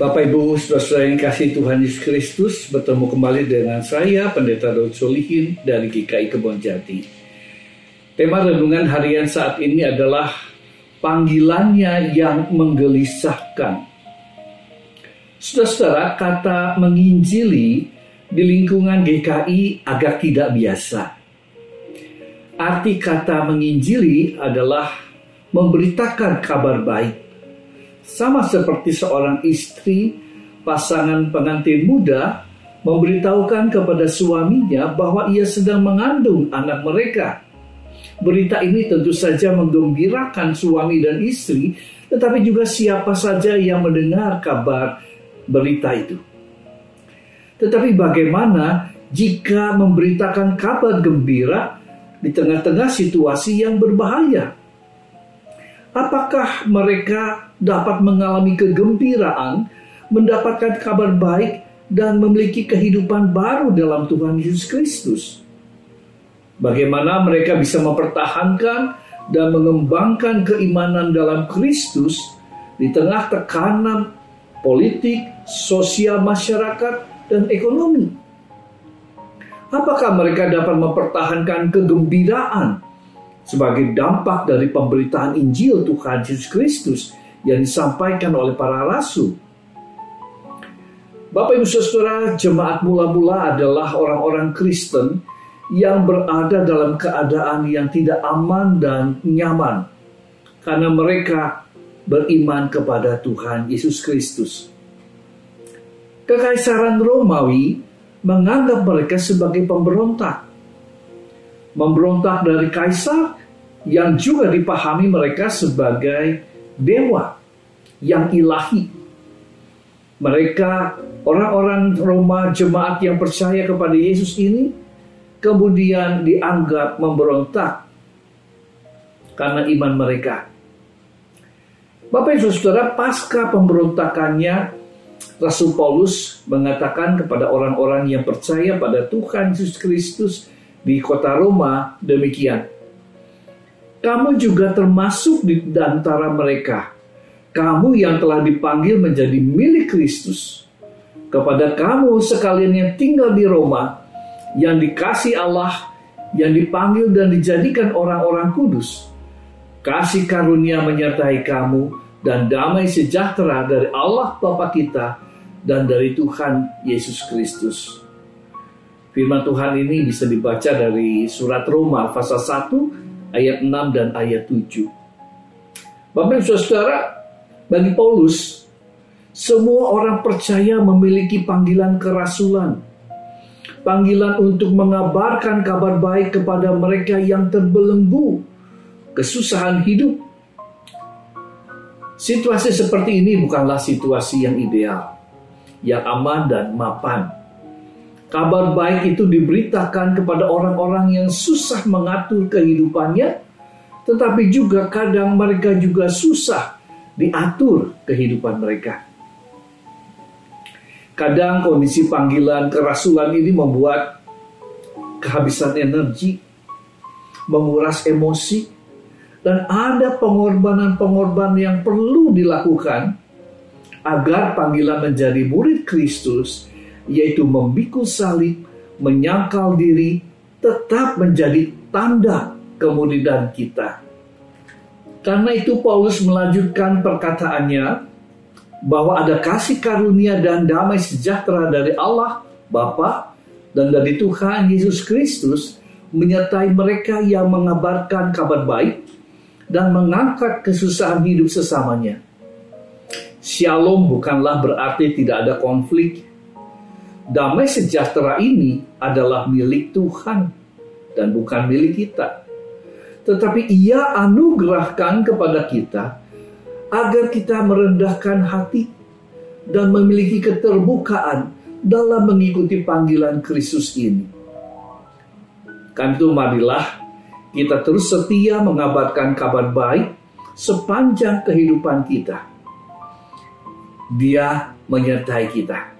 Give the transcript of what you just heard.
Bapak Ibu saudara yang kasih Tuhan Yesus Kristus bertemu kembali dengan saya Pendeta Daud Solihin dari GKI Kebon Jati. Tema renungan harian saat ini adalah panggilannya yang menggelisahkan. Saudara-saudara, kata menginjili di lingkungan GKI agak tidak biasa. Arti kata menginjili adalah memberitakan kabar baik sama seperti seorang istri, pasangan pengantin muda memberitahukan kepada suaminya bahwa ia sedang mengandung anak mereka. Berita ini tentu saja menggembirakan suami dan istri, tetapi juga siapa saja yang mendengar kabar berita itu. Tetapi bagaimana jika memberitakan kabar gembira di tengah-tengah situasi yang berbahaya? Apakah mereka dapat mengalami kegembiraan, mendapatkan kabar baik, dan memiliki kehidupan baru dalam Tuhan Yesus Kristus? Bagaimana mereka bisa mempertahankan dan mengembangkan keimanan dalam Kristus di tengah tekanan politik, sosial masyarakat, dan ekonomi? Apakah mereka dapat mempertahankan kegembiraan sebagai dampak dari pemberitaan Injil Tuhan Yesus Kristus yang disampaikan oleh para rasul. Bapak Ibu Saudara, jemaat mula-mula adalah orang-orang Kristen yang berada dalam keadaan yang tidak aman dan nyaman karena mereka beriman kepada Tuhan Yesus Kristus. Kekaisaran Romawi menganggap mereka sebagai pemberontak. Memberontak dari kaisar yang juga dipahami mereka sebagai dewa yang ilahi. Mereka orang-orang Roma jemaat yang percaya kepada Yesus ini kemudian dianggap memberontak karena iman mereka. Bapak Ibu Saudara, pasca pemberontakannya Rasul Paulus mengatakan kepada orang-orang yang percaya pada Tuhan Yesus Kristus di kota Roma demikian kamu juga termasuk di antara mereka. Kamu yang telah dipanggil menjadi milik Kristus. Kepada kamu sekalian yang tinggal di Roma, yang dikasih Allah, yang dipanggil dan dijadikan orang-orang kudus. Kasih karunia menyertai kamu dan damai sejahtera dari Allah Bapa kita dan dari Tuhan Yesus Kristus. Firman Tuhan ini bisa dibaca dari surat Roma pasal 1 ayat 6 dan ayat 7. Bapak Ibu Saudara, bagi Paulus, semua orang percaya memiliki panggilan kerasulan. Panggilan untuk mengabarkan kabar baik kepada mereka yang terbelenggu, kesusahan hidup. Situasi seperti ini bukanlah situasi yang ideal, yang aman dan mapan Kabar baik itu diberitakan kepada orang-orang yang susah mengatur kehidupannya, tetapi juga kadang mereka juga susah diatur kehidupan mereka. Kadang kondisi panggilan kerasulan ini membuat kehabisan energi, menguras emosi, dan ada pengorbanan-pengorbanan yang perlu dilakukan agar panggilan menjadi murid Kristus yaitu memikul salib, menyangkal diri, tetap menjadi tanda kemudian kita. Karena itu Paulus melanjutkan perkataannya bahwa ada kasih karunia dan damai sejahtera dari Allah Bapa dan dari Tuhan Yesus Kristus menyertai mereka yang mengabarkan kabar baik dan mengangkat kesusahan hidup sesamanya. Shalom bukanlah berarti tidak ada konflik, damai sejahtera ini adalah milik Tuhan dan bukan milik kita. Tetapi ia anugerahkan kepada kita agar kita merendahkan hati dan memiliki keterbukaan dalam mengikuti panggilan Kristus ini. Kan itu marilah kita terus setia mengabarkan kabar baik sepanjang kehidupan kita. Dia menyertai kita.